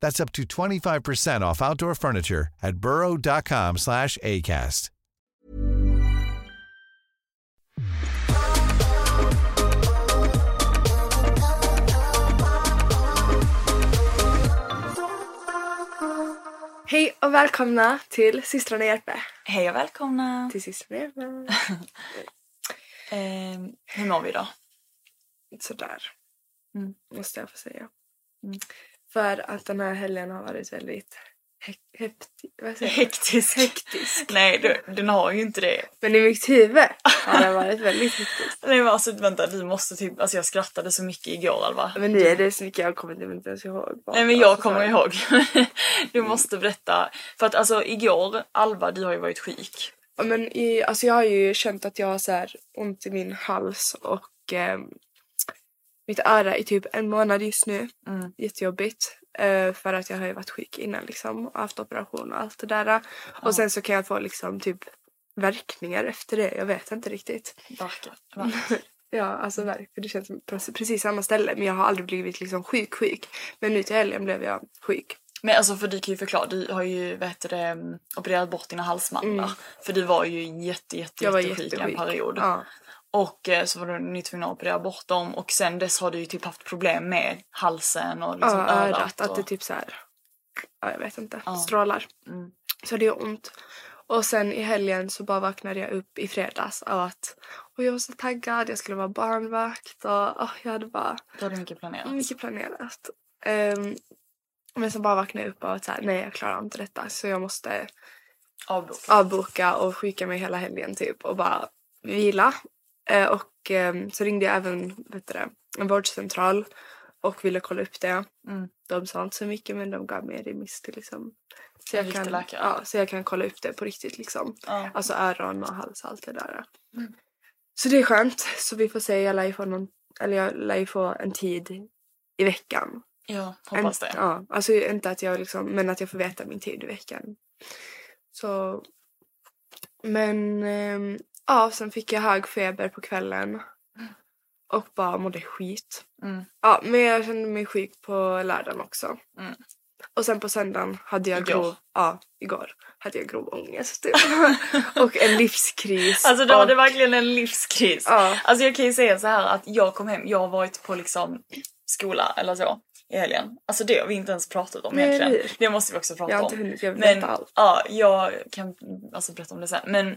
That's up to 25% off outdoor furniture at burrow.com slash ACAST. Hej och välkomna till systrarna Järpe. Hej och välkomna! Till systrarna Järpe. Eh, hur mår vi idag? Sådär. Mm. Måste jag få säga. Mm. För att den här helgen har varit väldigt hek- hepti- vad säger? Hektisk. hektisk. Nej, du, den har ju inte det. Men i mitt huvud har den varit väldigt hektisk. Nej men alltså vänta, du måste typ, alltså jag skrattade så mycket igår Alva. Men nu är det så mycket jag kommer inte ens ihåg. bara. Nej men jag kommer ihåg. du måste berätta. För att alltså igår, Alva du har ju varit sjuk. Ja, Men i, alltså jag har ju känt att jag har så här ont i min hals och eh, mitt öra i typ en månad just nu. Mm. Jättejobbigt. Eh, för att jag har ju varit sjuk innan liksom och haft operation och allt det där. Och sen så kan jag få liksom typ verkningar efter det. Jag vet inte riktigt. Verkar. Ja, alltså verk, för det känns som precis, samma ställe. Men jag har aldrig blivit liksom sjuk sjuk. Men nu till helgen blev jag sjuk. Men alltså för du kan ju förklara, du har ju vet det, mm, opererat bort dina halsmandlar. Mm. För du var ju jätte jätte Jag jättesjuk en period. Ja. Och eh, så var ni tvungna att operera bort dem och sen dess har du ju typ haft problem med halsen och liksom ja, örat. örat. Att och... det typ så här, ja, jag vet inte, Ja. strålar. Mm. Så det gör ont. Och sen i helgen så bara vaknade jag upp i fredags av att och jag var så taggad, jag skulle vara barnvakt och åh, jag hade bara du mycket planerat. mycket planerat. Ehm, men så bara vaknade jag upp av att så här, nej jag klarar inte detta så jag måste Avboka. avboka och sjuka mig hela helgen typ och bara vila. Eh, och ehm, så ringde jag även vet du en vårdcentral och ville kolla upp det. Mm. De sa inte så mycket men de gav mig remiss till liksom. Så jag, kan, ja, så jag kan kolla upp det på riktigt liksom. Ja. Alltså öron och hals och allt det där. Mm. Så det är skönt. Så vi får se, jag lär få, någon, eller jag lär få en tid i veckan. ja, hoppas en, det. Ja, alltså inte att jag liksom, men att jag får veta min tid i veckan. Så. Men ehm, ja, sen fick jag hög feber på kvällen. Och bara mådde skit. Mm. Ja, men jag kände mig sjuk på lördagen också. Mm. Och sen på söndagen hade jag Igår. grov, ja, igår hade jag grov ångest typ. och en livskris. Alltså då och, var det verkligen en livskris. Ja. Alltså jag kan ju säga så här att jag kom hem, jag har varit på liksom skola eller så i helgen. Alltså det har vi inte ens pratat om Nej, egentligen. Det måste vi också prata Jag har om. inte hunnit, jag vill Men veta allt. ja, jag kan alltså berätta om det sen. Men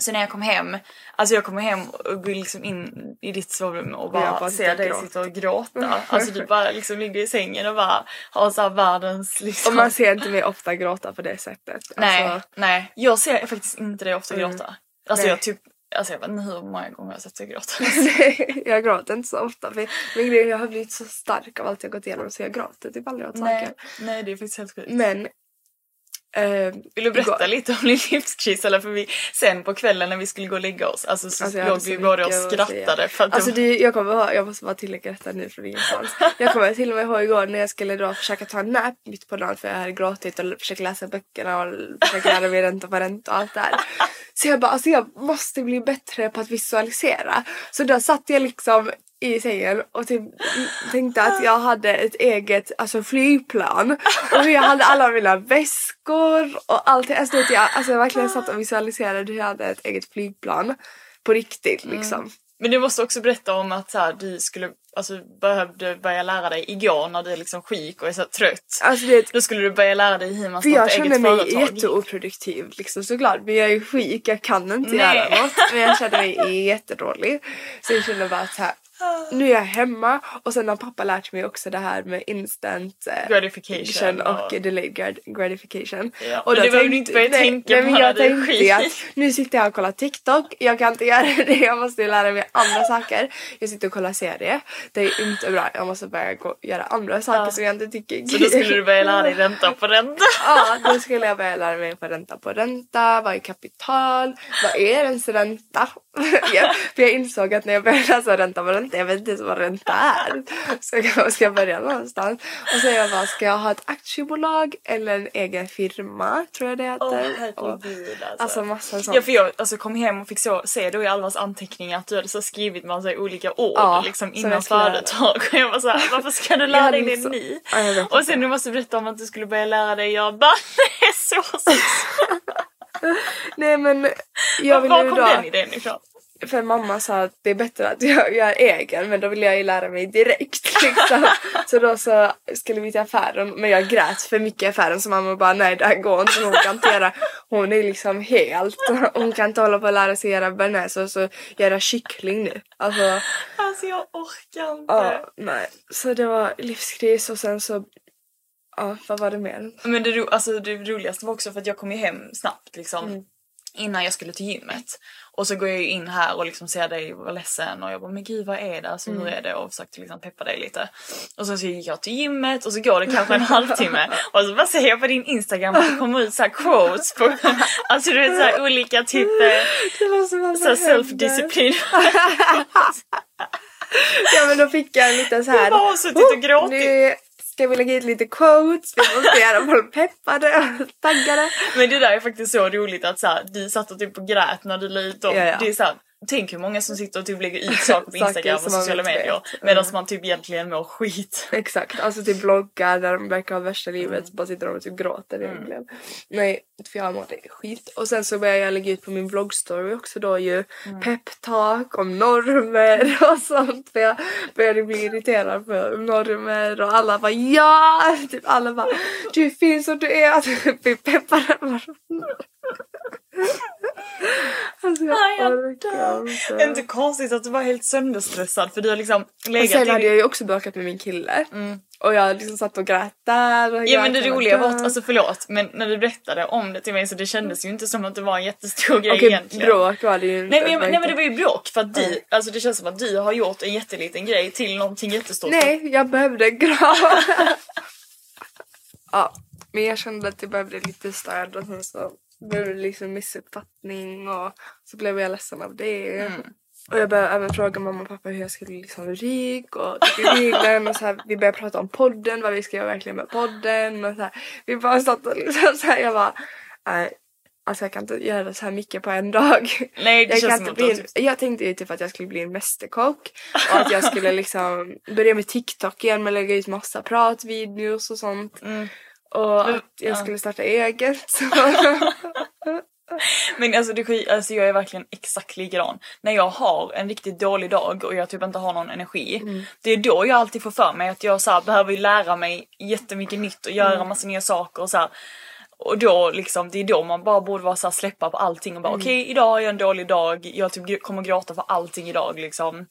så när jag kom hem, alltså jag kommer hem och går liksom in i ditt sovrum och bara, bara ser dig sitta och gråta. Alltså du bara liksom ligger i sängen och bara har så världens liksom... Och man ser inte mig ofta gråta på det sättet. Nej, Alltså, nej. Jag ser faktiskt inte dig ofta Mm. gråta. Alltså Nej. jag typ, alltså jag vet inte hur många gånger jag har sett dig gråta. jag gråter inte så ofta. För grej, jag har blivit så stark av allt jag gått igenom så jag gråter typ aldrig åt nej, saker. nej det är faktiskt helt sjukt. Men Eh, Vill du berätta igår- lite om din livskris? Eller för vi, sen på kvällen när vi skulle gå och lägga oss, alltså så Alltså, låg vi båda och skrattade. För att Alltså det, jag kommer ihåg, jag måste bara tillägga detta nu från ingenstans. Jag kommer till och med ihåg igår när jag skulle då försöka ta en nap mitt på dagen för jag hade gråtit och försökt läsa böckerna och försöka lära mig ränta på ränta och allt det här. Så jag bara, alltså jag måste bli bättre på att visualisera. Så då satt jag liksom i sängen och typ tänkte att jag hade ett eget alltså flygplan och jag hade alla mina väskor och allting. Alltså, vet jag, alltså jag verkligen satt och visualiserade hur jag hade ett eget flygplan på riktigt liksom. men du måste också berätta om att så här, du skulle, alltså, behövde börja lära dig igår när du är liksom sjuk och är så trött. Alltså det, Då skulle du börja lära dig hur man för jag startar känner eget mig företag. jätteoproduktiv liksom såklart. Men jag är ju sjuk, jag kan inte Nej. göra något. Men jag känner mig jättedålig. Så jag känner bara att här, nu är jag hemma och sen har pappa lärt mig också det här med instant eh, Gratification och, och- delayed grat- gratification. Ja, och då det behöver du tänkte- inte börja nej, tänka nej, på men jag tänkte att nu sitter jag och kollar TikTok, jag kan inte göra det, jag måste lära mig andra saker. Jag sitter och kollar serie, det är inte bra, jag måste börja gå, göra andra saker Ja. som jag inte tycker Så då skulle du börja lära dig ränta på ränta. Ja, då skulle jag börja lära mig på ränta på ränta, vad är kapital, vad är ens ränta? jag, för jag insåg att när jag började läsa ränta på ränta, jag vet inte ens vad ränta är. Så jag ska jag börja någonstans. Och så jag bara, ska jag ha ett aktiebolag eller en egen firma? Tror jag det heter. Åh Och- herregud alltså. Alltså massa sånt. Ja för jag alltså, kom hem och fick så, se då i Alvas anteckningar att du hade så skrivit massa olika ord Ja, liksom som innan jag företag. Och jag var såhär, varför ska du Jag lära dig det nu? Ja, jag Och sen du måste berätta om att du skulle börja lära dig göra bara, det är så så. Nej men jag vill Var kom då... den idén ifrån? För mamma sa att det är bättre att jag gör egen men då vill jag ju lära mig direkt liksom. så då så skulle vi till affären men jag grät för mycket i affären så mamma bara nej det här går inte hon kan inte göra hon är liksom helt hon kan inte hålla på och lära sig göra bearnaise och så göra kyckling nu. Alltså Alltså jag orkar inte. ja nej så det var livskris och sen så ja vad var det mer? Men det, ro- alltså, det roligaste var också för att jag kom ju hem snabbt liksom. Mm. Innan jag skulle till gymmet. Och så går jag in här och liksom ser dig vara ledsen och jag bara men gud vad är det? Alltså Mm. hur är det? Och försökte liksom peppa dig lite. Och sen så gick jag till gymmet och så går det kanske en halvtimme. Och så bara ser jag på din instagram att det kommer ut så här quotes på alltså du vet så här olika typ eh, Det var som mamma så här self-discipline. Ja men då fick jag en liten så här. Jag bara har suttit och gråtit. Nu ska vi lägga ut lite quotes, vi måste göra folk peppade och taggade. Men det där är faktiskt så roligt att så här, du satt och typ och grät när du la ut dem. Ja, ja. Det är så här, tänk hur många som sitter och typ lägger ut saker på Instagram och sociala medier. Medan Mm. man typ egentligen mår skit. Exakt, alltså typ bloggar där de verkar ha värsta livet så bara sitter de och typ gråter Mm. egentligen. Nej, för jag mådde skit. Och sen så började jag lägga ut på min bloggstory också då ju Mm. peptalk om normer och sånt. För jag började bli irriterad på normer och alla bara ja! Typ alla bara du finns som du är. Vi peppar Alltså jag Aj, jag orkar Det är inte konstigt att du var helt sönderstressad för du har liksom Och legat sen i hade jag ju också bråkat med min kille. Och jag liksom satt och grät där. Och Ja men det roliga var alltså förlåt men när du berättade om det till mig så det kändes ju inte som att det var en jättestor grej Okej, egentligen. bråk var det ju inte. Nej men, jag- nej men inte- det var ju bråk för att du, alltså det känns som att du har gjort en jätteliten grej till någonting jättestort. Nej, jag behövde grava. ja, men jag kände att jag behövde lite stöd och sen så blev det liksom missuppfattning och så blev jag ledsen av det. Mm. Och jag började även fråga mamma och pappa hur jag skulle liksom rik och typ i reglen och så här, vi började prata om podden, vad vi ska göra verkligen med podden och så här. Vi bara satt och liksom så här, jag bara nej, alltså jag kan inte göra så här mycket på en dag. Nej det Jag, känns inte att bli en, typ... jag tänkte ju typ att jag skulle bli en mästerkock och att jag skulle liksom börja med TikTok igen med lägga ut massa pratvideos och sånt. Mm. Och Men- att jag ja. skulle starta eget. Men alltså, det, alltså jag är verkligen exakt likadan. När jag har en riktigt dålig dag och jag typ inte har någon energi. Mm. Det är då jag alltid får för mig att jag så här, behöver lära mig jättemycket nytt och Mm. göra massa nya saker och så här. Och då liksom, det är då man bara borde vara så här, släppa på allting och bara Mm. okej idag är en dålig dag, jag typ kommer gråta för allting idag liksom.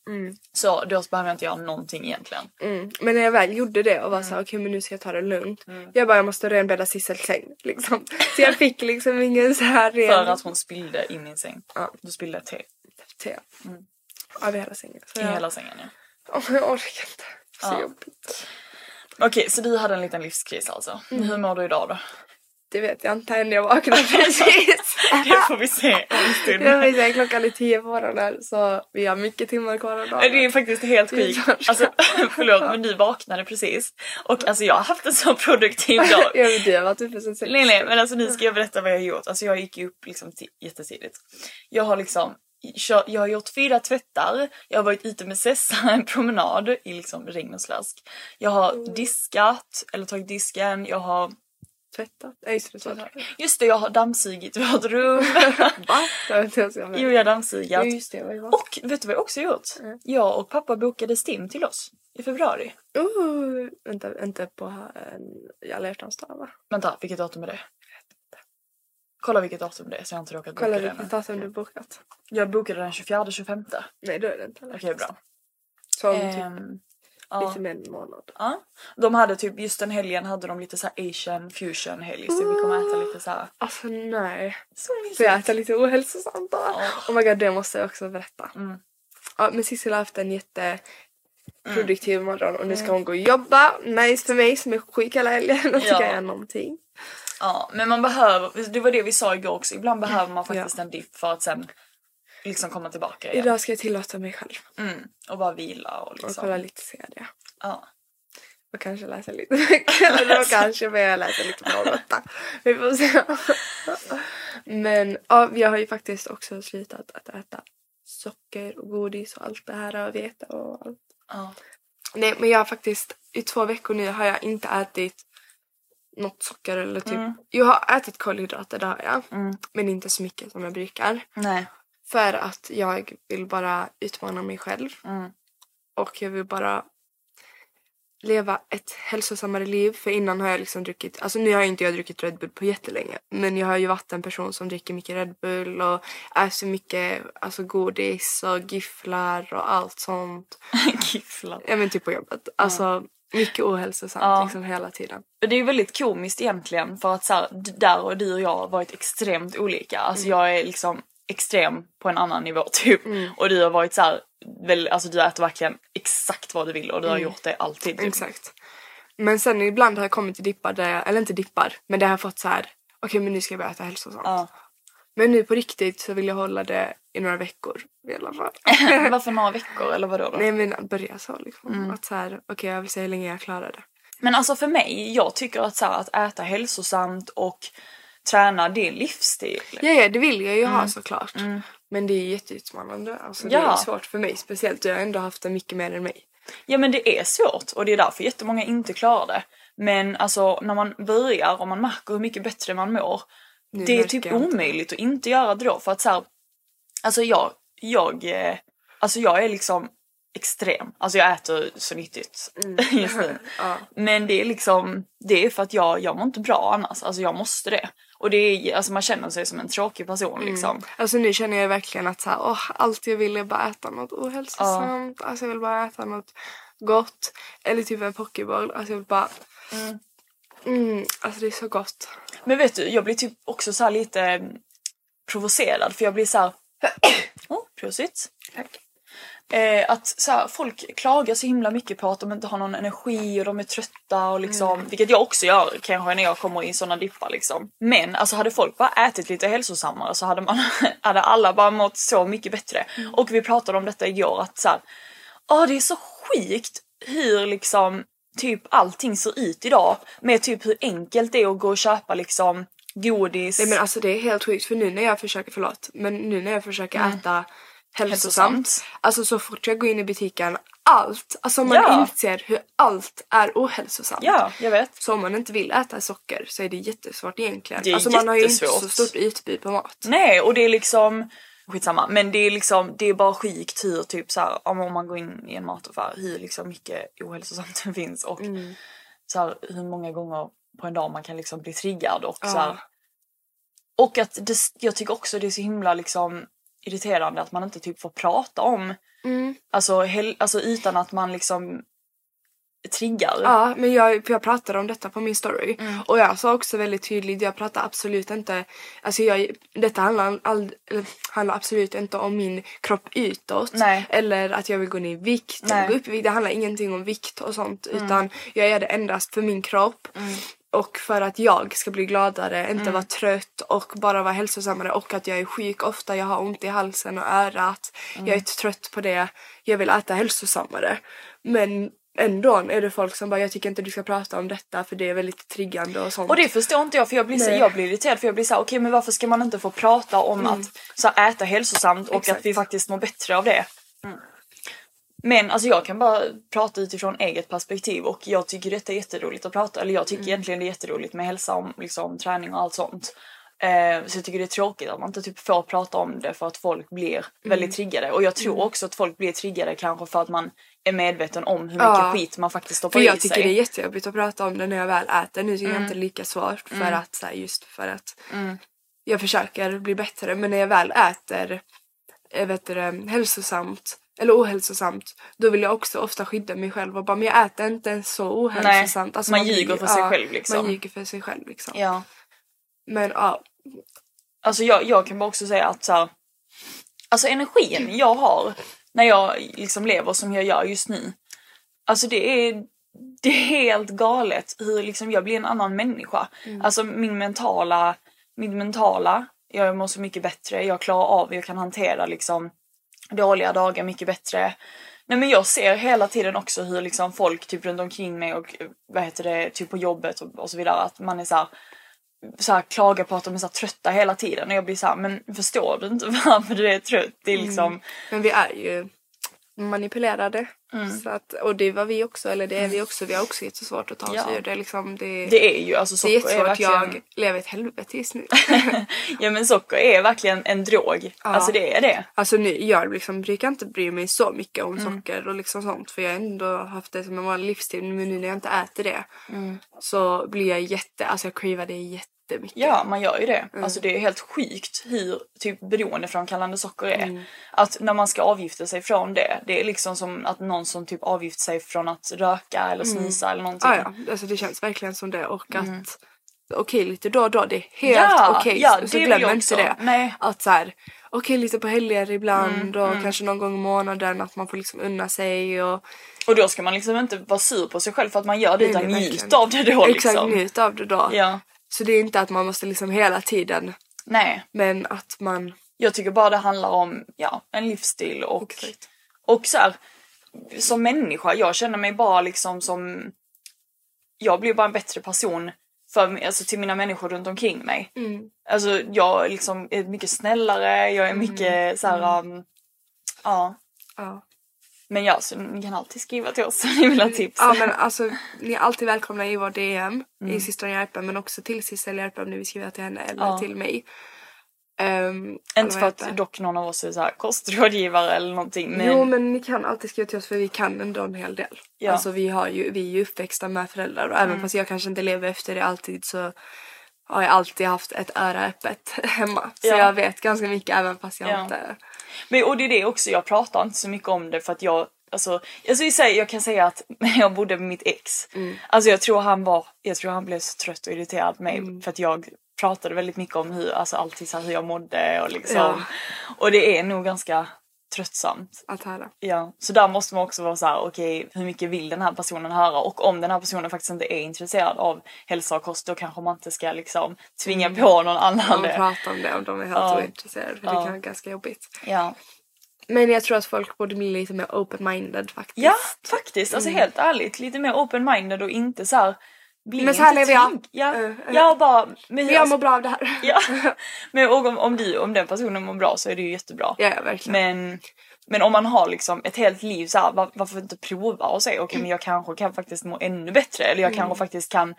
Så då behöver jag inte göra någonting egentligen. Mm. Men när jag väl gjorde det och var så här, okej men nu ska jag ta det lugnt. Jag bara jag måste renbädda Sissels säng liksom. Så jag fick liksom ingen så här ren För att hon spillde i min säng. Ja. Du spillde te te. Över hela sängen. Så i jag, hela sängen ja. Åh, jag orkar inte. Så Ja. jobbigt. Okej så du hade en liten livskris alltså. Mm. Hur mår du idag då? Det vet jag inte än, jag vaknade precis. Det får vi se om en stund. Säga klockan är tio på morgonen så vi har mycket timmar kvar av dagen. Det är faktiskt helt Det sjukt. Alltså, förlåt men du vaknade precis. Och alltså jag har haft en så produktiv dag. Jag vet du har varit uppe sen sex. Nej nej men alltså nu ska jag berätta vad jag har gjort. Alltså jag gick ju upp liksom ti- jättetidigt. Jag har liksom jag har gjort fyra tvättar, jag har varit ute med Sessa en promenad i liksom regn och slask. Jag har diskat, eller tagit disken, jag har... Tvättat? Det, tvättat. Just det, jag har dammsugit vårt rum. Va? Jag vet inte ens vad jag jo, jag har dammsugat. just det, vad var. Och vet du vad jag också gjort? Mm. Jag och pappa bokade STIM till oss i februari. Oh, vänta, inte på uh, alla hjärtans dag va? Vänta, vilket datum är det? Kolla vilket datum det är så jag inte råkat boka Kolla det vilket ännu. datum du bokat. Jag bokade den 24-25. Nej då är det inte. Okej, bra. Så om typ Ehm, ja. lite mer än en månad. ja. De hade typ, just den helgen hade de lite så här asian fusion helg så vi kommer äta lite så här. Alltså nej. Så Får jag äta lite ohälsosamt då? Ja. Oh my god det måste jag också berätta. Mm. Ja men Sissela har haft en jätteproduktiv morgon och nu ska hon gå och jobba. Nice för mig som är sjuk hela helgen och Ja. ska göra någonting. Ja, men man behöver, det var det vi sa igår också, ibland behöver man faktiskt en dipp för att sen liksom komma tillbaka igen. Idag ska jag tillåta mig själv Mm. Och bara vila och och liksom. kolla lite serie. Ja. Och kanske läsa lite böcker. Då kanske börja läsa lite på åtta. Vi får se. Men ja, jag har ju faktiskt också slutat att äta socker och godis och allt det här och vete och allt. ja. Nej men jag har faktiskt i två veckor nu har jag inte ätit något socker eller typ. Mm. Jag har ätit kolhydrater det har jag. Mm. Men inte så mycket som jag brukar. Nej. För att jag vill bara utmana mig själv. Mm. Och jag vill bara leva ett hälsosammare liv. För innan har jag liksom druckit, alltså nu har jag inte jag druckit Red Bull på jättelänge. Men jag har ju varit en person som dricker mycket Red Bull och äter mycket alltså godis och gifflar och allt sånt. Gifflar. Ja men typ på jobbet. Alltså mycket ohälsosamt Ja. liksom hela tiden. Det är väldigt komiskt egentligen för att så här, där och du och jag har varit extremt olika. Alltså jag är liksom extrem på en annan nivå typ. Och du har varit så här, väl, alltså du äter verkligen exakt vad du vill och du har gjort det alltid. Typ. Exakt. Men sen ibland har jag kommit till dippar där jag, eller inte dippar, men jag har fått så här. okej men nu ska jag börja äta hälsosamt. Ja. Men nu på riktigt så vill jag hålla det i några veckor i alla fall. Varför några veckor eller vadå då? Nej men att börja så liksom. Mm. Att så här, okej jag vill se hur länge jag klarar det. Men alltså för mig, jag tycker att, så här, att äta hälsosamt och träna det en livsstil. Ja, ja det vill jag ju ha såklart. Men det är jätteutmanande. Alltså, Det Mm. Ja. är svårt för mig speciellt. Jag har ändå haft det mycket mer än mig. Ja men det är svårt och det är därför jättemånga inte klarar det. Men alltså när man börjar och man märker hur mycket bättre man mår. Nu det är typ omöjligt att inte göra det då för att så här, Alltså jag, jag, eh, alltså jag är liksom extrem. Alltså jag äter så nyttigt just nu. Mm. Ja. Men det är liksom, det är för att jag, jag mår inte bra annars. Alltså jag måste det. Och det är, alltså man känner sig som en tråkig person liksom. Alltså nu känner jag verkligen att så här, åh, allt jag vill är bara äta något ohälsosamt. Alltså jag vill bara äta något gott. Eller typ en pokéboll. Alltså jag vill bara... Mm, alltså det är så gott. Men vet du, jag blir typ också så lite mm, provocerad för jag blir så här. Oh, prosit. Tack. Eh, att så här, folk klagar så himla mycket på att de inte har någon energi och de är trötta och liksom, vilket jag också gör kanske när jag kommer i såna dippar liksom. Men alltså hade folk bara ätit lite hälsosammare så hade man, hade alla bara mått så mycket bättre. Och vi pratade om detta igår att så här, åh det är så sjukt hur liksom typ allting ser ut idag med typ hur enkelt det är att gå och köpa liksom godis. Nej men alltså det är helt sjukt för nu när jag försöker, förlåt, men nu när jag försöker äta hälsosamt. Hälsosamt. Alltså så fort jag går in i butiken, allt, alltså man Ja. inser hur allt är ohälsosamt. Ja, jag vet. Så om man inte vill äta socker så är det jättesvårt egentligen. Det är alltså man har ju inte så stort utbud på mat. Nej och det är liksom Skitsamma men det är liksom det är bara sjukt hur typ så här, om man går in i en mataffär hur liksom mycket ohälsosamt det finns och så här, hur många gånger på en dag man kan liksom bli triggad och så här, Och att det, jag tycker också det är så himla liksom irriterande att man inte typ får prata om alltså, hel, alltså utan att man liksom triggar. Ja, men jag, jag pratade om detta på min story. Mm. Och jag sa också väldigt tydligt, jag pratar absolut inte, alltså jag, detta handlar, all, handlar absolut inte om min kropp utåt. Nej. Eller att jag vill gå ner i vikt Nej. Mm. eller gå upp i vikt. Det handlar ingenting om vikt och sånt. Utan jag gör det endast för min kropp. Och för att jag ska bli gladare, inte Mm. vara trött och bara vara hälsosammare och att jag är sjuk ofta, jag har ont i halsen och örat. Jag Mm. är trött på det, jag vill äta hälsosammare. Men ändå är det folk som bara jag tycker inte du ska prata om detta för det är väldigt triggande och sånt. Och det förstår inte jag för jag blir, så, jag blir irriterad för jag blir såhär okej men varför ska man inte få prata om att så här, äta hälsosamt och Exakt. att vi faktiskt mår bättre av det. Men alltså jag kan bara prata utifrån eget perspektiv och jag tycker detta är jätteroligt att prata, eller jag tycker egentligen det är jätteroligt med hälsa, om, liksom, träning och allt sånt. Eh, så jag tycker det är tråkigt att man inte typ får prata om det för att folk blir väldigt triggade. Och jag tror också att folk blir triggade kanske för att man är medveten om hur mycket Ja. skit man faktiskt stoppar För jag i tycker sig. det är jättejobbigt att prata om det när jag väl äter. Nu tycker Mm. jag inte det är lika svårt för att så här, just för att jag försöker bli bättre men när jag väl äter jag vet det, hälsosamt eller ohälsosamt då vill jag också ofta skydda mig själv och bara men jag äter inte ens så ohälsosamt. Alltså, man blir- ljuger för sig själv, liksom. Man ljuger för sig själv liksom. Ja. Men ja, Alltså jag, jag kan bara också säga att så här, alltså energin jag har när jag liksom lever som jag gör just nu. Alltså det är, det är helt galet hur liksom jag blir en annan människa. Alltså min mentala, min mentala, jag mår så mycket bättre, jag klarar av, jag kan hantera liksom dåliga dagar mycket bättre. Nej men jag ser hela tiden också hur liksom folk typ runt omkring mig och vad heter det, typ på jobbet och, och så vidare att man är så här, så här, klagar på att de är så här trötta hela tiden och jag blir så här, men förstår du inte varför du är trött? Det är liksom, mm. men vi är ju manipulerade. Mm. Så att, och det var vi också, eller det är vi också. Vi har också jättesvårt att ta oss Ja. ur det. Liksom, det, det är ju alltså det är socker är, jättesvårt. verkligen, Jag lever ett helvete just nu. ja men socker är verkligen en drog. Alltså det är det. Alltså nu, jag liksom brukar inte bry mig så mycket om Mm. socker och liksom sånt för jag har ändå haft det som en vanlig livsstil men nu när jag inte äter det Mm. så blir jag jätte, alltså jag cravar det jättemycket. Ja, man gör ju det. Mm. Alltså det är helt sjukt hur typ beroendeframkallande socker är. Mm. Att när man ska avgifta sig från det, det är liksom som att någon som typ avgift sig från att röka eller snusa eller någonting. Ah, ja, alltså det känns verkligen som det och att okej lite då och då det är helt Mm. Ja, okej ja, så det vill glöm inte det. Nej. Att så här, okej lite på helger ibland Mm, och kanske någon gång i månaden att man får liksom unna sig och Och då ska man liksom inte vara sur på sig själv för att man gör det Nej, utan njut av det då liksom. exakt njut av det då. Ja. Så det är inte att man måste liksom hela tiden Nej, men att man jag tycker bara det handlar om ja, en livsstil och, Exakt. och så här, som människa, jag känner mig bara liksom som jag blir bara en bättre person för, alltså, till mina människor runt omkring mig. Mm. Alltså jag liksom är mycket snällare, jag är mycket så här, um, ja. ja. Men ja, så ni kan alltid skriva till oss om ni vill ha tips. Ja men alltså ni är alltid välkomna i vår DM Mm. i Systern Järpen men också till Sissel Järpen om ni vill skriva till henne eller Ja. till mig. Um, Inte för att dock någon av oss är så här kostrådgivare eller någonting men, Jo men ni kan alltid skriva till oss för vi kan ändå en hel del. Ja. Mm. Alltså vi, har ju, vi är ju uppväxta med föräldrar och även fast jag kanske inte lever efter det alltid så har jag alltid haft ett öra öppet hemma. Så Ja. jag vet ganska mycket även fast jag Ja. inte... men och det är det också, jag pratar inte så mycket om det för att jag Alltså, alltså vi säger, jag kan säga att jag bodde med mitt ex, Mm. alltså jag tror han var, jag tror han blev så trött och irriterad på mig Mm. för att jag pratade väldigt mycket om hur, alltså alltid så hur jag mådde och liksom. Ja. Och det är nog ganska tröttsamt. Att höra. Ja, så där måste man också vara så här: okej hur mycket vill den här personen höra? Och om den här personen faktiskt inte är intresserad av hälsa och kost då kanske man inte ska liksom tvinga på någon annan det. prata om det om de är helt Ja. ointresserade för det Ja. kan vara ganska jobbigt. Ja. Men jag tror att folk borde bli lite mer open-minded faktiskt. ja, faktiskt. Alltså helt ärligt, lite mer open-minded och inte så här. Mm. Men så här lever jag. Ja, Eh, eh. ja bara. Men, Jag alltså, mår bra av det här. ja. men om, om, du, om den personen mår bra så är det ju jättebra. ja, ja verkligen. Men, men om man har liksom ett helt liv så här, var, varför inte prova och säga okej men jag kanske kan faktiskt må ännu bättre eller jag Mm. kanske faktiskt kan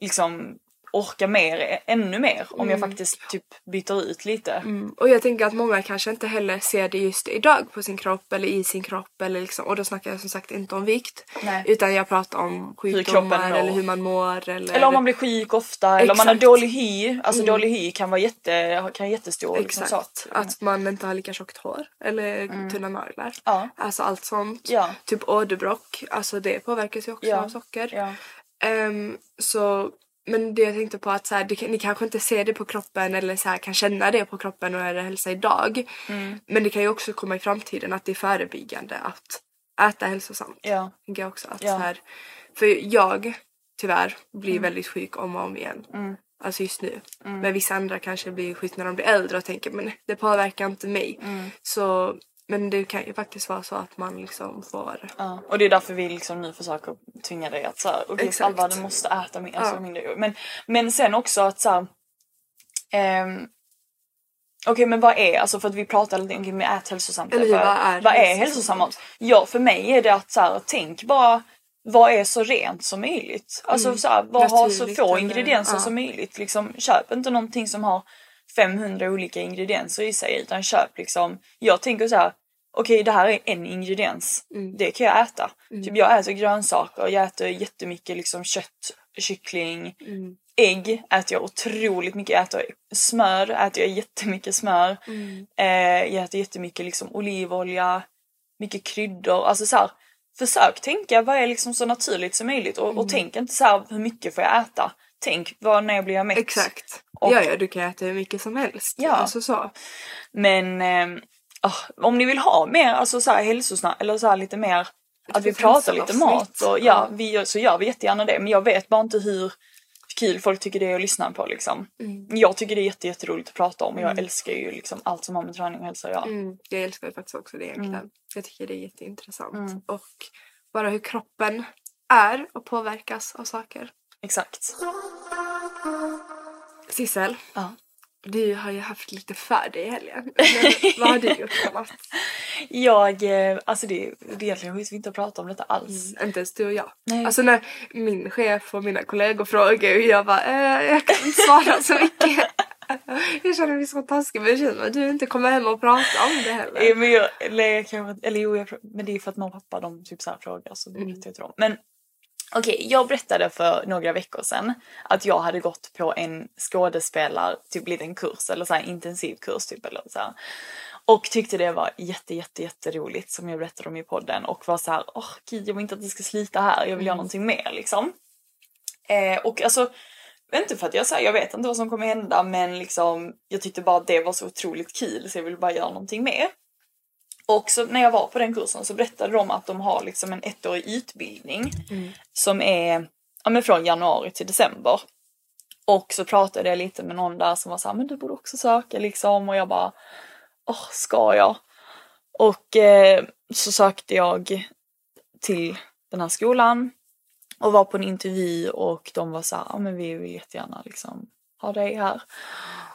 liksom orka mer, ännu mer om jag faktiskt typ byter ut lite. Mm. Och jag tänker att många kanske inte heller ser det just idag på sin kropp eller i sin kropp eller liksom, och då snackar jag som sagt inte om vikt Nej. utan jag pratar om sjukdomar mår. eller hur man mår eller, Eller om man blir sjuk ofta eller om man har Exakt. Mm. dålig hy. Alltså dålig hy kan vara jätte, kan jättestor liksom, Exakt. sak. Att man inte har lika tjockt hår eller tunna naglar. Mm. Ja. Alltså allt sånt. Ja. Typ åderbråck, alltså det påverkas ju också Ja. av socker. Ja. Ehm, så, men det jag tänkte på att så här, kan- ni kanske inte ser det på kroppen eller så här, kan känna det på kroppen och är det hälsa idag. Mm. Men det kan ju också komma i framtiden att det är förebyggande att äta hälsosamt. Ja. Jag också att Ja. så här, för jag tyvärr blir väldigt sjuk om och om igen. Alltså just nu. Men vissa andra kanske blir sjuka när de blir äldre och tänker men det påverkar inte mig. Så, men det kan ju faktiskt vara så att man liksom får... Ja, och det är därför vi liksom nu försöker tvinga dig att så här, Exakt. Alva du måste äta mer, alltså Ja. mindre. Men, men sen också att så här, ehm, Okej men vad är, alltså för att vi pratar lite om ät hälsosamt. Eller hur, Vad- är vad är hälsosamt? mat? Ja för mig är det att så här, tänk bara vad är så rent som möjligt? Alltså så här, vad har så få eller- ingredienser ja. som möjligt? Liksom, köp inte någonting som har 500 olika ingredienser i sig utan köp liksom, jag tänker så här. Okej det här är en ingrediens, det kan jag äta. Typ jag äter grönsaker, jag äter jättemycket liksom kött, kyckling, ägg äter jag otroligt mycket. Jag äter smör, äter jag jättemycket smör. Eh, jag äter jättemycket liksom olivolja, mycket kryddor. Alltså så här, försök tänka vad är liksom så naturligt som möjligt och, och tänk inte så här hur mycket får jag äta. Tänk vad när blir jag mätt? Exakt. Och- Ja, ja, du kan äta hur mycket som helst. Ja. Alltså så. Men eh, om ni vill ha mer alltså så här hälsosnack eller så här lite mer att vi pratar lite mat och ja, vi, gör- så gör vi jättegärna det. Men jag vet bara inte hur kul folk tycker det är att lyssna på liksom. Jag tycker det är jätte, jätteroligt att prata om och jag älskar ju liksom allt som har med träning och hälsa att göra. Mm, jag älskar ju faktiskt också det egentligen. Jag tycker det är jätteintressant. Mm. Och bara hur kroppen är och påverkas av saker. Exakt. Sissel, Ja. du har ju haft lite för dig i helgen. Vad har du gjort annat? Jag, eh, alltså det, det är egentligen skit vi inte pratar om detta alls. Inte ens du och jag. Nej. Alltså när min chef och mina kollegor frågar och jag bara eh, jag kan inte svara så mycket. Jag känner mig så taskig men känns som att du inte kommer hem och pratar om det heller. Eh, Men, jag, eller, jag kanske, eller jo, jag, men det är för att mamma och pappa de typ så frågar så det Mm. jag till dem. Men okej, jag berättade för några veckor sedan att jag hade gått på en skådespelar, typ liten kurs eller så här intensiv kurs typ eller så här. Och tyckte det var jätte, jätte, jätteroligt som jag berättade om i podden och var så här, åh gud jag vill inte att det ska slita här, jag vill göra någonting mer liksom. Eh, och alltså, inte för att jag säger, jag vet inte vad som kommer hända men liksom jag tyckte bara att det var så otroligt kul så jag ville bara göra någonting mer. Och så när jag var på den kursen så berättade de att de har liksom en ettårig utbildning som är ja, men från januari till december. Och så pratade jag lite med någon där som var såhär, men du borde också söka liksom och jag bara, åh ska jag? Och eh, så sökte jag till den här skolan och var på en intervju och de var såhär, ja men vi vill jättegärna liksom ha dig här.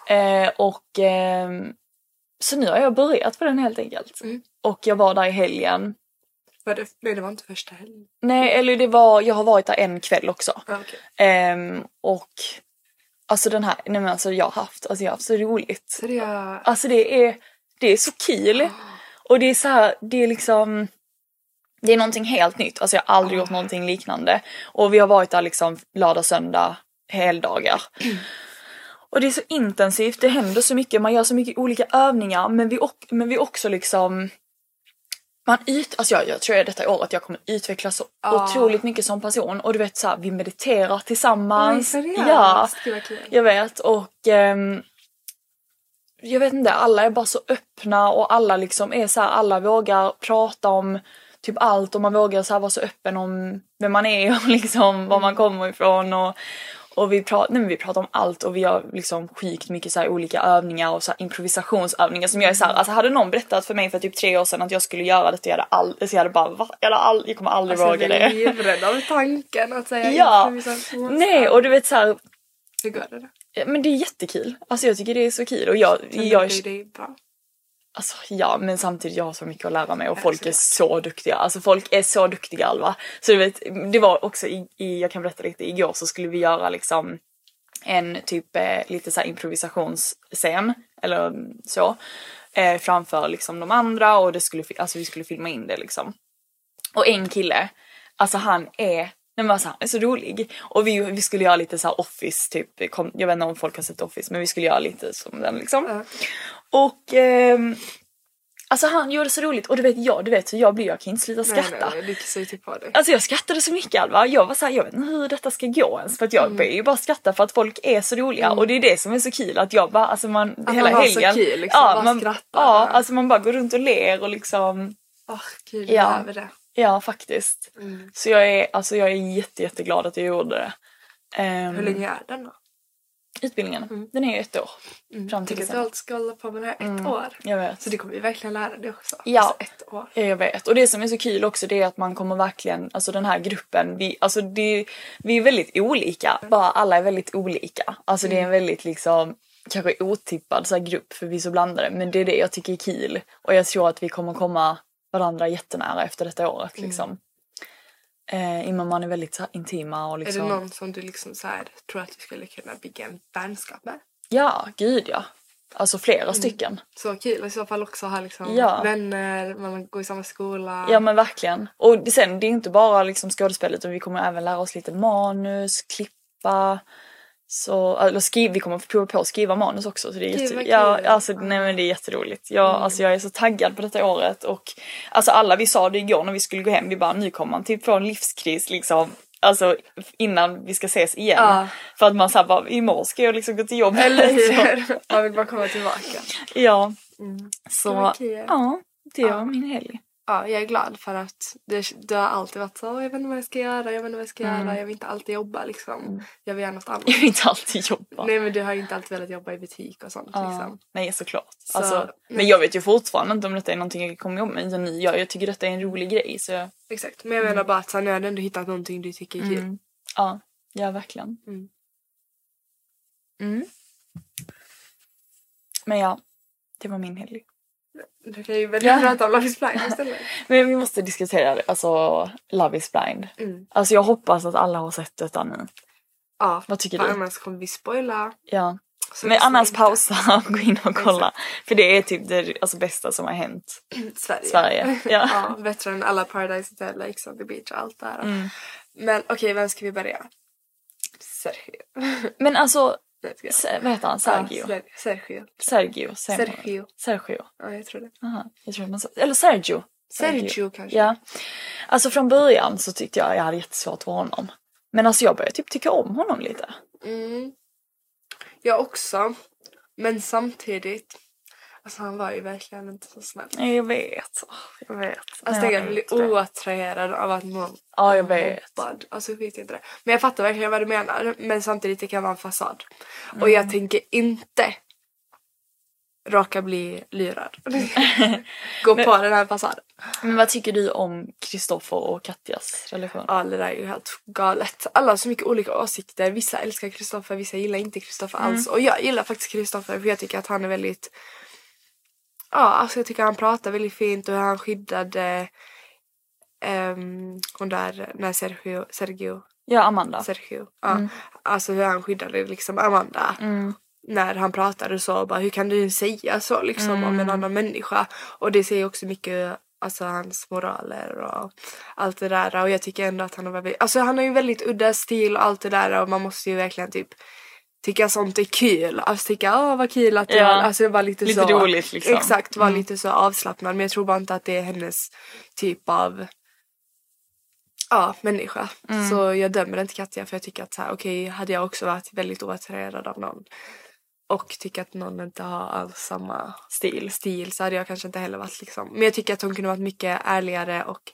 Eh, och ehm, så nu har jag börjat på den helt enkelt. Mm. Och jag var där i helgen. Var det, nej det var inte första helgen. Nej, eller det var, jag har varit där en kväll också. Ah, okej. Ehm, och alltså den här, nej men alltså jag har haft, alltså jag har haft så roligt. Är... Alltså det är, det är så kul. Och det är så här, det är liksom det är någonting helt nytt. Alltså jag har aldrig gjort någonting liknande. Och vi har varit där liksom lördag, söndag, heldagar. Och det är så intensivt, det händer så mycket, man gör så mycket olika övningar men vi, men vi också liksom man ut, alltså jag, jag tror att detta året jag kommer utvecklas så Ah. otroligt mycket som person och du vet så här, vi mediterar Oj, tillsammans. seriöst? ja, jag vet och ehm, jag vet inte, alla är bara så öppna och alla liksom är så här, alla vågar prata om typ allt och man vågar så vara så öppen om vem man är och liksom var man kommer ifrån och, och vi, pratar, nej, men vi pratar om allt och vi har liksom sjukt mycket så olika övningar och så improvisationsövningar som jag är så här, alltså hade någon berättat för mig för typ tre år sedan att jag skulle göra det, jag hade aldrig, så jag hade bara va? Jag, hade all, jag kommer aldrig Alltså, våga jag det. blir livrädd av tanken att säga Ja. improvisation. Nej och du vet så här, Hur går det då? men det är jättekul. Alltså jag tycker det är så kul och jag, Känner jag du dig bra? Alltså ja, men samtidigt jag har så mycket att lära mig och folk är så duktiga. Alltså folk är så duktiga Alva. Så du vet, det var också i, i jag kan berätta lite, igår så skulle vi göra liksom en typ eh, lite så improvisationsscen eller så. Eh, framför liksom de andra och det skulle, alltså vi skulle filma in det liksom. Och en kille, alltså han är Nej men alltså han är så rolig. Och vi, vi skulle göra lite så office typ, kom, jag vet inte om folk har sett office men vi skulle göra lite som den liksom. Ja. Och ehm, alltså han gjorde så roligt och du vet jag, du vet hur jag blir, jag kan inte sluta Nej, skratta. nej, nej, kissar ju typ på dig. Alltså jag skrattade så mycket Alva, jag var såhär, jag vet inte hur detta ska gå ens för att jag Mm. börjar ju bara skratta för att folk är så roliga och det är det som är så kul att jag bara, alltså man, Att hela man har så helgen. kul, liksom, bara man, skrattar ja, alltså man bara går runt och ler och liksom, Åh gud, Ja. jag behöver det. Ja, faktiskt. Mm. Så jag är, alltså, jag är jätte, jätteglad att jag gjorde det. Ehm, Hur länge är den då? Utbildningen, den är ju ett år. Fram till Tänk att du alltid ska hålla på med det här ett år. Jag vet. Så du kommer ju verkligen lära dig också. Ja. Alltså ett år. Ja, Jag vet. Och det som är så kul också det är att man kommer verkligen, alltså den här gruppen, vi, alltså det, vi är väldigt olika. Bara alla är väldigt olika. Alltså det är en väldigt liksom kanske otippad så grupp för vi är så blandade. Men det är det jag tycker är kul. Och jag tror att vi kommer komma varandra jättenära efter detta året liksom. Eh, I och med man är väldigt här, intima och liksom. Är det någon som du liksom så här, tror att du skulle kunna bygga en vänskap med? Ja, gud ja. Alltså flera stycken. Så kul i så fall också ha liksom Ja. vänner, man går i samma skola. Ja men verkligen. Och sen det är inte bara liksom skådespel utan vi kommer även lära oss lite manus, klippa. Så, eller skriv, vi kommer prova på att skriva manus också. Så det är Gud, jätte, ja. Mm. alltså, nej, men det är jätteroligt. Jag, alltså, jag är så taggad på detta året. Och alltså, alla vi sa det igår när vi skulle gå hem, vi bara nu kommer man typ få en livskris liksom. Alltså innan vi ska ses igen. Ja. För att man bara imorgon ska jag liksom gå till jobbet. Eller hur? Man vill bara komma tillbaka. ja. Mm. Så ja, det var min helg. Ja, jag är glad för att det, det har alltid varit så, "Åh, jag vet inte vad jag ska göra, jag vet inte vad jag ska Mm. göra, jag vill inte alltid jobba liksom. Jag vill göra något annat. Jag vill inte alltid jobba. Nej men du har inte alltid velat jobba i butik och sånt Ja, liksom. nej såklart. Så- alltså, men jag vet ju fortfarande inte om detta är någonting jag kommer jobba med. utan. Jag, jag tycker detta är en rolig grej så Exakt, men jag menar bara att så nu har du ändå hittat någonting du tycker är kul. mm. ja, ja verkligen. Mm. Mm. Men ja, det var min helg. Du kan ju välja att prata om Love is blind istället. Men vi måste diskutera det, alltså Love is blind. Mm. Alltså jag hoppas att alla har sett detta nu. Ja, Vad tycker du? annars kommer vi spoila. Ja. Så Men annars inte. pausa och gå in och kolla. För det är typ det alltså, bästa som har hänt Sverige. Sverige. Ja. ja, bättre än alla Paradise Hotel, Ex on the beach och allt det här. Mm. Men okej, vem ska vi börja? Sergio. Men alltså, Se- vad heter han? Sergio? Ja, Ser- Sergio. Sergio. Sergio. Sergio. Ja, jag tror det. Aha, jag tror man sa, eller Sergio. Sergio kanske. Ja. Alltså från början så tyckte jag jag hade jättesvårt för honom. Men alltså jag började typ tycka om honom lite. Mm. Jag också. Men samtidigt. Alltså han var ju verkligen inte så snäll. Jag vet. Jag vet. Alltså blir vet det. oattraherad av att någon Ja, jag vet. mobbad. Alltså jag vet inte det. Men jag fattar verkligen vad du menar. Men samtidigt det kan vara en fasad. Och Mm. jag tänker inte råka bli lurad. Gå på den här fasaden. Men vad tycker du om Kristoffer och Katjas relation? Ja det där är ju helt galet. Alla har så mycket olika åsikter. Vissa älskar Kristoffer, vissa gillar inte Kristoffer Mm. alls. Och jag gillar faktiskt Kristoffer för jag tycker att han är väldigt... Ja, alltså jag tycker han pratar väldigt fint och han skyddade um, hon där, när Sergio, Sergio, Ja, Amanda. Sergio, ja. Alltså hur han skyddade liksom Amanda. Mm. När han pratade så bara, hur kan du säga så liksom om Mm. en annan människa? Och det säger också mycket alltså hans moraler och allt det där och jag tycker ändå att han har väldigt, alltså han har ju väldigt udda stil och allt det där och man måste ju verkligen typ tycka sånt är kul. Alltså tycka åh vad kul att du Ja. alltså var lite, Lite så. roligt, liksom. Exakt, var lite så avslappnad men jag tror bara inte att det är hennes typ av ja, människa. Mm. Så jag dömer inte Katja för jag tycker att så här, okej hade jag också varit väldigt oattraherad av någon och tycker att någon inte har alls samma Stil. stil så hade jag kanske inte heller varit liksom. Men jag tycker att hon kunde varit mycket ärligare och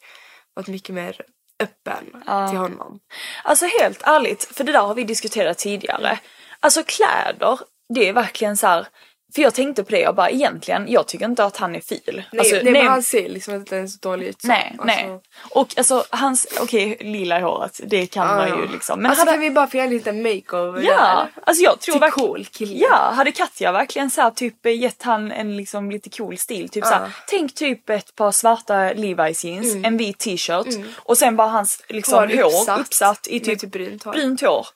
varit mycket mer öppen till honom. Alltså helt ärligt, för det där har vi diskuterat tidigare. Alltså kläder, det är verkligen så här. För jag tänkte på det, jag bara egentligen, jag tycker inte att han är fil. Nej, alltså, nej, men han ser liksom inte ens dålig ut. så. nej, alltså, nej. Och alltså hans, okej lila i håret, det kan ja, man ju liksom. Men alltså hade, kan vi bara få göra en liten makeover ja, där? alltså jag tror Till verkligen, cool kille. ja, hade Katja verkligen så här, typ gett han en liksom lite cool stil, typ så här, tänk typ ett par svarta Levi's jeans, en vit t-shirt och sen bara hans liksom Mm. Hår hår uppsatt, uppsatt, i typ, typ brynt hår. brynt hår.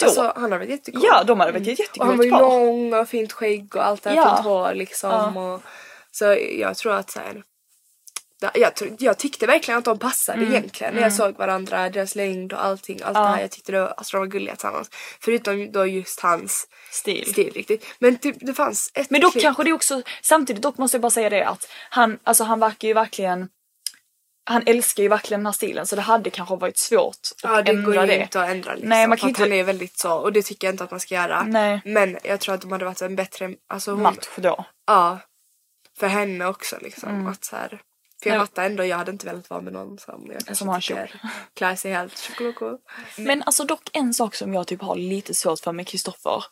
Då, Alltså han har varit jättecool. ja, de hade varit ett Och jättegott han var ju lång och fint skägg och allt det här Ja. fint hår liksom. Och, så jag tror att så här, Ja, Jag, jag tyckte verkligen att de passade Mm. egentligen när jag såg varandra, deras längd och allting. Allt det här. Jag tyckte det var, alltså, de var gulliga tillsammans. Förutom då just hans Stil. stil riktigt. Men typ, det fanns ett Men dock klipp- kanske det också, samtidigt dock måste jag bara säga det att han, alltså han verkar ju verkligen han älskar ju verkligen den här stilen så det hade kanske varit svårt att Ja det går ändra ju det. inte att ändra liksom. Nej, man kan inte- han är väldigt så och det tycker jag inte att man ska göra. Nej. Men jag tror att de hade varit en bättre alltså hon, Match då. Ja. För henne också liksom. Mm. Att så här, För jag Nej. fattar ändå, jag hade inte velat vara med någon som jag Som har en tycker klär sig helt chokloko. Men alltså dock en sak som jag typ har lite svårt för med Kristoffer.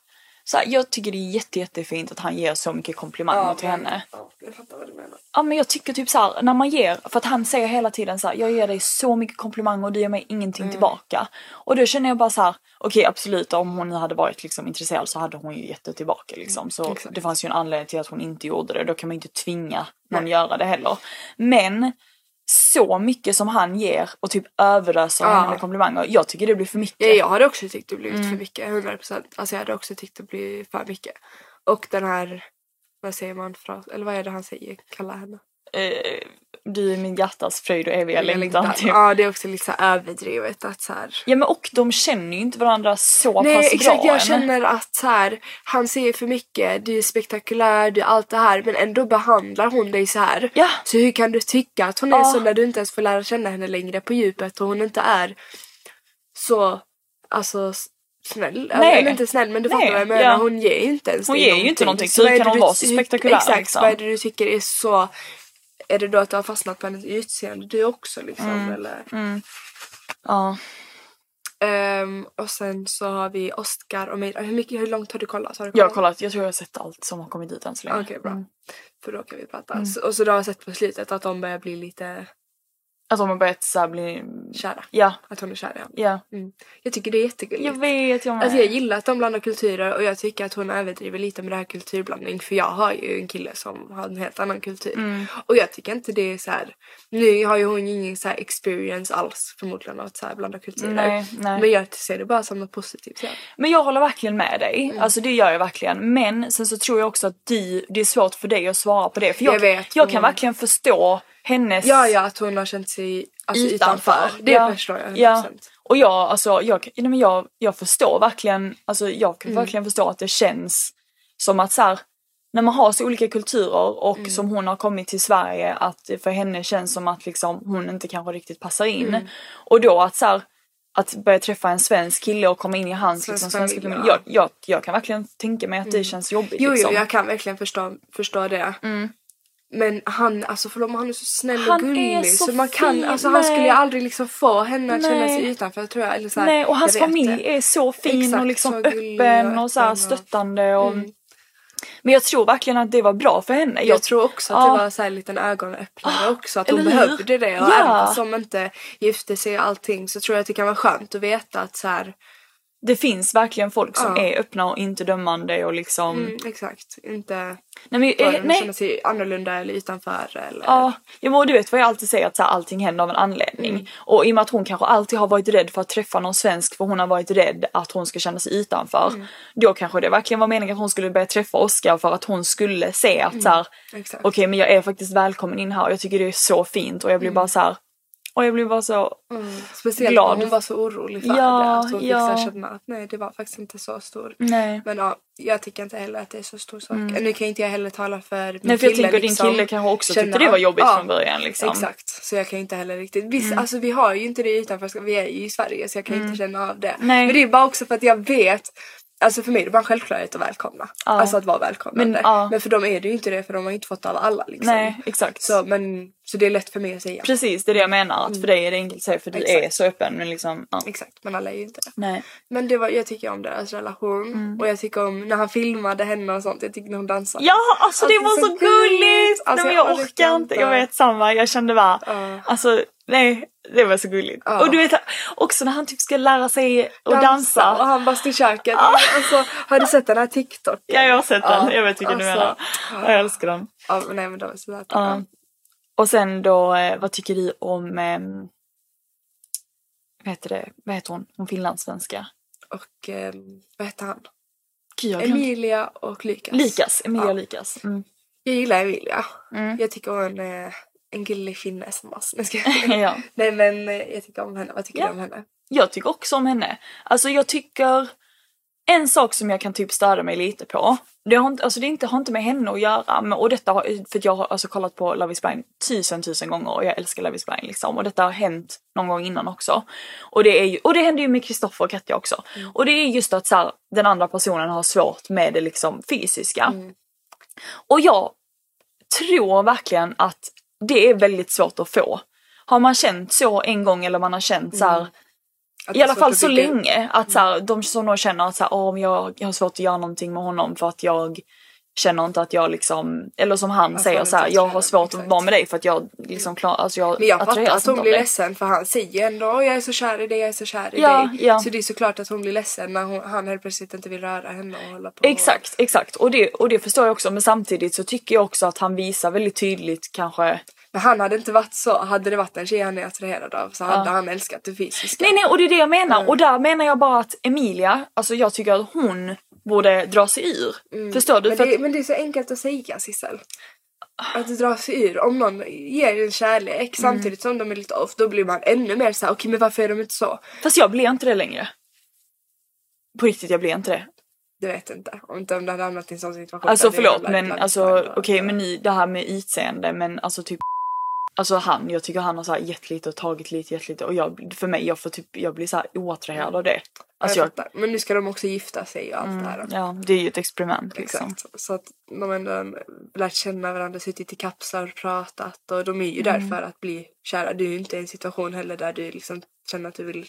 Så här, jag tycker det är jätte, jättefint att han ger så mycket komplimanger till henne. Ja, jag fattar vad du menar. Ja men jag tycker typ så här, när man ger, för att han säger hela tiden så här, jag ger dig så mycket komplimanger och du ger mig ingenting Mm. tillbaka. Och då känner jag bara så här, okej absolut om hon hade varit liksom intresserad så hade hon ju gett det tillbaka liksom. Så Mm, Exakt. det fanns ju en anledning till att hon inte gjorde det, då kan man ju inte tvinga någon göra det heller. Men så mycket som han ger och typ överöser Ja. henne med komplimanger, jag tycker det blir för mycket. Ja, jag hade också tyckt det blivit Mm. för mycket, 100%. Alltså jag hade också tyckt det blir för mycket. Och den här, vad säger man, fras, eller vad är det han säger, kalla henne? Eh, du är min hjärtas fröjd och eviga Jag längtan. Typ. Ja, det är också lite så överdrivet att så här. Ja men och de känner ju inte varandra så Nej pass exakt, bra jag än. känner att så här, han säger för mycket, du är spektakulär, du är allt det här men ändå behandlar hon dig så här. Ja. Så hur kan du tycka att hon är Ja. så när du inte ens får lära känna henne längre på djupet och hon inte är så, alltså snäll. Nej. Eller inte snäll men du fattar Nej, vad jag menar. ja. Hon ger ju inte ens Hon ger ju inte någonting, så hur kan hon vara så spektakulär, Exakt, liksom? vad är det du tycker är så är det då att du har fastnat på hennes utseende du också liksom Mm. eller? Ja. Ehm, och sen så har vi Oscar och Mira. Hur, mycket, hur långt har du kollat? Har du Jag har kollat, jag tror jag har sett allt som har kommit ut än så länge. Okej bra. Mm. För då kan vi prata. Så, och så du har sett på slutet att de börjar bli lite Att de har börjat såhär bli... kära. Ja, Att hon är kär honom. ja. Mm. Jag tycker det är jättegulligt. Jag vet, jag med. Alltså jag gillar att de blandar kulturer och jag tycker att hon överdriver lite med det här kulturblandning för jag har ju en kille som har en helt annan kultur. Mm. Och jag tycker inte det är så här. nu har ju hon ingen så här experience alls förmodligen att så här blanda kulturer. Nej, nej. Men jag ser det bara som något positivt. Ja. Men jag håller verkligen med dig. Mm. Alltså det gör jag verkligen. Men sen så tror jag också att du, det är svårt för dig att svara på det. För jag, Jag vet, jag kan verkligen förstå hennes ja, ja, att hon har känt sig alltså, utanför. Det ja. förstår jag 100%. Ja. Och jag, alltså, jag, nej, men jag, jag förstår verkligen, alltså jag kan Mm. verkligen förstå att det känns som att så här, när man har så olika kulturer och Mm. som hon har kommit till Sverige att för henne känns som att liksom hon inte kanske riktigt passar in. Mm. Och då att så här, att börja träffa en svensk kille och komma in i hans Svensk liksom, svenska familj, familj. ja. Jag, jag, jag kan verkligen tänka mig att det känns jobbigt. Jo, liksom. jo, jag kan verkligen förstå, förstå det. Men han, alltså förlåt, men han är så snäll Han och gullig. så Så, man kan, fin, alltså han skulle aldrig liksom få henne att känna sig utanför tror jag. Eller så här, Nej, och hans jag familj det. är så fin Exakt, och liksom så gullig öppen och och, så här och- stöttande. Och... Mm. Men jag tror verkligen att det var bra för henne. Jag tror också att Ja. det var så här en liten ögonöppnare Ah, också. Att hon behövde det. Och Ja. även de inte gifte sig och allting så tror jag att det kan vara skönt att veta att så här, Det finns verkligen folk som Ja. är öppna och inte dömande och liksom... mm, exakt, inte Nej, men, eh, nej. känna sig annorlunda eller utanför. Eller, Ja, ja men du vet vad jag alltid säger att så här, allting händer av en anledning. Mm. Och i och med att hon kanske alltid har varit rädd för att träffa någon svensk för hon har varit rädd att hon ska känna sig utanför. Mm. Då kanske det verkligen var meningen att hon skulle börja träffa Oscar för att hon skulle se att så här, Exakt. okej men jag är faktiskt välkommen in här och jag tycker det är så fint och jag blir bara så här. Och jag blir bara så, Mm. Speciellt glad. hon var så orolig för Ja, det. Att hon ja. känna att nej det var faktiskt inte så stor. nej. Men ja, jag tycker inte heller att det är så stor sak. Nu kan inte jag heller tala för min Mm. Nej för jag kille. tänker din liksom, kille kanske också känna- tyckte det var jobbigt ja, från början liksom. Exakt, så jag kan inte heller riktigt. Visst, alltså vi har ju inte det utanför, vi är ju i Sverige så jag kan inte känna av det. Mm. Nej. Men det är bara också för att jag vet Alltså för mig är det bara en självklarhet att välkomna. Ja. Alltså att vara välkomnande. Men, ja. Men för dem är det ju inte det för de har ju inte fått av alla liksom. Nej exakt. Så, men, så det är lätt för mig att säga. Precis det är det jag menar att för dig är det enkelt att säga för du Mm. Exakt. är så öppen men liksom ja. Exakt, men alla är ju inte det. Nej. Men det var, jag tycker om deras relation. Och jag tycker om när han filmade henne och sånt. Jag tycker när hon dansade. Ja alltså det Alltså, var så så gulligt. Alltså, Nej, jag jag orkar inte, jag vet samma. Jag kände bara, Ja. alltså nej det var så gulligt. Ja. Och du vet också när han typ ska lära sig att dansa. Och han bara stod i köket. Alltså, har du sett den här TikTok? Ja jag har sett den, Ja, jag vet vilken du alltså, menar. Ja, Jag älskar den. Ja, nej men de är sådär. Ja. Och sen då, eh, vad tycker du om, eh, vad heter det, vad heter hon, hon finlandssvenska? Och eh, vad heter han? Gud, jag glömde- Emilia och Lukas. Likas, Emilia Ja. Likas. Mm. Jag gillar Emilia. Mm. Jag tycker hon är en gullig finne som oss. Nej, ska jag- ja. Nej men eh, jag tycker om henne. Vad tycker Ja. du om henne? Jag tycker också om henne. Alltså jag tycker, en sak som jag kan typ störa mig lite på, det har inte, alltså det inte, har inte med henne att göra, men, och detta har, för jag har alltså kollat på Love is blind tusen tusen gånger och jag älskar Love is blind liksom och detta har hänt någon gång innan också. Och det, är ju, och det hände ju med Kristoffer och Katja också. Och det är just att så här, den andra personen har svårt med det liksom fysiska. Och jag tror verkligen att det är väldigt svårt att få. Har man känt så en gång eller man har känt så här, Att i alla fall så upp. länge att så här, de som då känner att så här, "Åh, jag, jag har svårt att göra någonting med honom för att jag känner inte att jag liksom, eller som han Att säger så här, jag har svårt att vara med dig för att jag liksom klar, alltså jag Men jag fattar att hon blir ledsen för han säger ändå "Åh, jag är så kär i dig, jag är så kär i Ja, dig. ja. Så det är såklart att hon blir ledsen när hon, han helt plötsligt inte vill röra henne och hålla på. Exakt, exakt. Och det, och det förstår jag också men samtidigt så tycker jag också att han visar väldigt tydligt kanske Men han hade inte varit så. Hade det varit en tjej han är attraherad av så hade han älskat det fysiska. Nej nej och det är det jag menar Mm. och där menar jag bara att Emilia, alltså jag tycker att hon borde dra sig ur. Förstår du? Mm. Men För det, att, men det är så enkelt att säga Sissel. Att dra sig ur. Om någon ger en kärlek Mm. samtidigt som de är lite off då blir man ännu mer såhär okej men varför är de inte så? fast jag blir inte det längre. På riktigt jag blir inte det. Det vet inte. Om inte om det hade hamnat i en sån situation. Alltså förlåt men alltså okej varandra. men ni, det här med utseende men alltså typ Alltså han, jag tycker han har så här gett lite och tagit lite, gett lite och jag, för mig, jag får typ, jag blir så här oattraherad av det. Alltså jag jag. Men nu ska de också gifta sig och allt det här. ja det är ju ett experiment liksom. Exakt. Så att de ändå lärt känna varandra, suttit i kapslar och pratat och de är ju Mm. där för att bli kära. Du är ju inte en situation heller där du liksom känner att du vill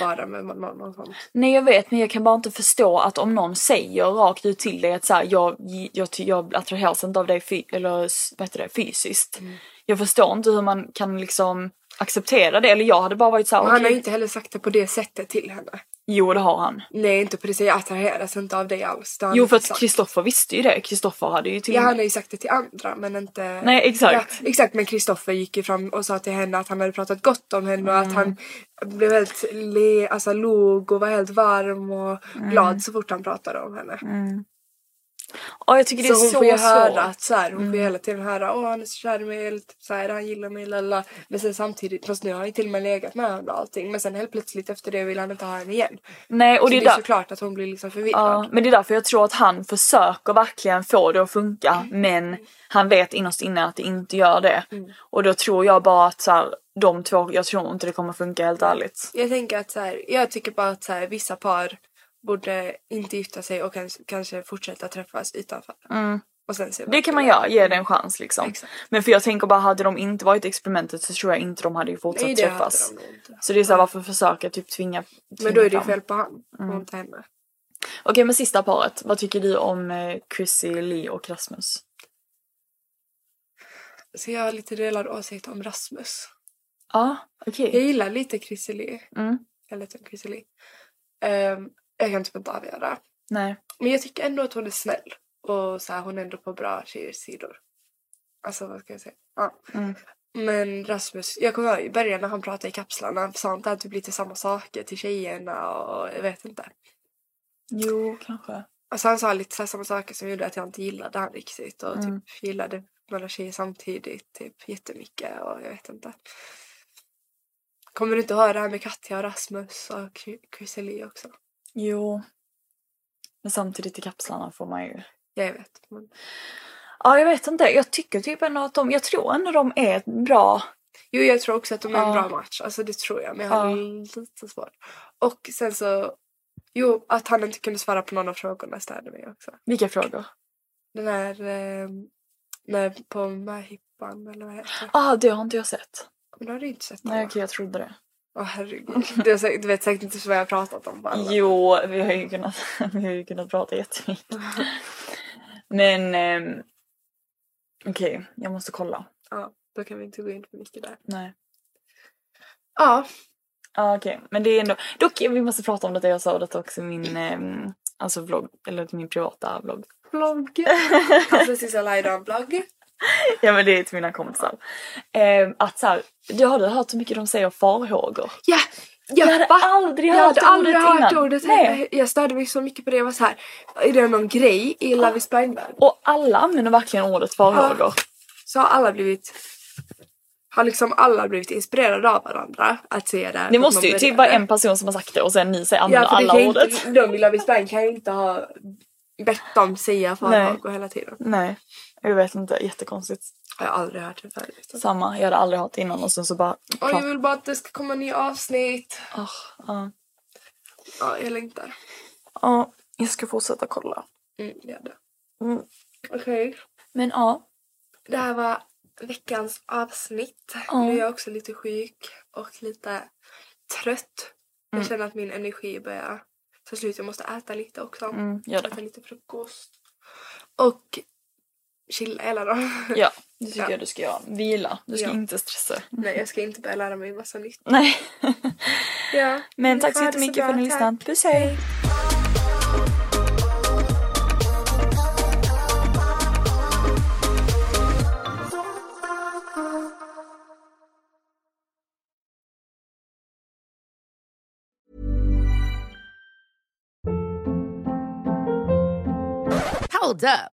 vara med någon sånt. Nej jag vet men jag kan bara inte förstå att om någon säger rakt ut till dig att så här, jag, jag, jag attraheras inte av dig eller s- vad heter det, fysiskt. Mm. Jag förstår inte hur man kan liksom acceptera det eller jag hade bara varit så här, Och han har inte heller sagt det på det sättet till henne. Jo det har han. Nej inte på det sättet, jag attraheras inte av dig alls. Det Jo för att. Kristoffer visste ju det. Kristoffer hade ju till Ja och han har ju sagt det till andra men inte... Nej, exakt. Ja, exakt men Kristoffer gick ju fram och sa till henne att han hade pratat gott om henne och Mm. att han blev helt le, alltså låg och var helt varm och Mm. glad så fort han pratade om henne. Ja jag tycker det är Så så hon får ju svårt. höra att så här, hon Mm. får hela tiden höra åh han är så kär i mig, eller typ så här, han gillar mig, lalla. Men sen samtidigt, fast nu har han ju till och med legat med henne och allting. Men sen helt plötsligt efter det vill han inte ha henne igen. Nej och så det är där, såklart att hon blir liksom förvirrad. ja, men det är därför jag tror att han försöker verkligen få det att funka men han vet innerst inne att det inte gör det. Mm. Och då tror jag bara att så här, de två, jag tror inte det kommer funka helt ärligt. Jag tänker att så här, jag tycker bara att så här, vissa par borde inte gifta sig och kanske, kanske fortsätta träffas utanför. Och sen se Mm. Det kan man göra, ge det en chans liksom. Exakt. Men för jag tänker bara hade de inte varit experimentet så tror jag inte de hade ju fortsatt Nej det hade träffas. de nog inte. Så det är så här, varför försöka typ tvinga, tvinga Men då är det ju fel på han Mm. och inte henne. Okej men sista paret, vad tycker du om eh, Chrissy, Lee och Rasmus? Så jag har lite delad åsikt om Rasmus. Ja, okej. Jag gillar lite Chrissie Mm. Eller lite Chrissie um, Jag kan typ inte avgöra. Nej. Men jag tycker ändå att hon är snäll. Och så här, hon är ändå på bra tjejers sidor. Alltså vad ska jag säga? Ja. Mm. Men Rasmus, jag kommer ihåg i början när han pratade i kapslarna. Han sa inte att typ lite samma saker till tjejerna och jag vet inte. Jo, kanske. Alltså han sa lite så samma saker som gjorde att jag inte gillade han riktigt. Och Mm. typ gillade några tjejer samtidigt typ jättemycket och jag vet inte. Kommer du inte höra det här med Katja och Rasmus och Chrissie Lee också? Jo. Men samtidigt i kapslarna får man ju... Jag vet. Men... Ja, jag vet inte. Jag tycker typ ändå att de... Jag tror ändå de är ett bra... Jo, jag tror också att de är en Ja. bra match. Alltså det tror jag. Men jag har Ja. lite svårt. Och sen så... Jo, att han inte kunde svara på någon av frågorna störde mig också. Vilka frågor? Den här... Eh, när på Möhippan eller vad heter det? Ah, det har inte jag sett. Men då har du inte sett det Nej, okej, jag trodde det. Åh herregud. Du, säkert, du vet säkert inte vad jag har pratat om alla. Jo, vi har ju kunnat, vi har ju kunnat prata jättemycket. Men... ehm, okej, jag måste kolla. Ja, då kan vi inte gå in för mycket där. Nej. Ja, Ja, okej. Men det är ändå... Dock, vi måste prata om detta. Jag sa det också i min... ehm, alltså vlogg, eller min privata vlogg. vlogg. alltså Sissela Lajdan-vlogg. Ja men det är till mina kompisar. Ehm, att så här, du har du hört hur mycket de säger farhågor? Ja! Jag hade va? aldrig Jag hört hade aldrig ordet hört innan. ordet Nej. Jag störde mig så mycket på det. Jag var så här, är det någon grej i Love is blind-världen? Och alla använder verkligen ordet farhågor. Så har alla blivit har liksom alla blivit inspirerade av varandra att säga det. Det måste ju typ vara en person som har sagt det och sen ni säger använder Ja, alla ordet. inte, de i Love is blind kan ju inte ha bett dem säga farhågor hela tiden. Nej, jag vet inte. Jättekonstigt. Jag har aldrig hört det förut. Samma, jag hade aldrig hört det innan och sen så bara... Och jag vill bara att det ska komma nya avsnitt. Ah. Ja, jag längtar. Ja, jag ska fortsätta kolla. Mm, gör det. Mm. Okej. Men ja, Det här var veckans avsnitt. Nu är jag också lite sjuk och lite trött. Jag Mm. känner att min energi börjar ta slut. Jag måste äta lite också. Mm, gör det. Äta lite frukost. Och chilla hela dagen. Ja, det tycker Ja. jag du ska göra. Vila. Du ska Ja. inte stressa. Nej, jag ska inte börja lära mig massa nytt. Nej. Ja. Men tack så jättemycket för att ni lyssnade. Puss hej! Hold up.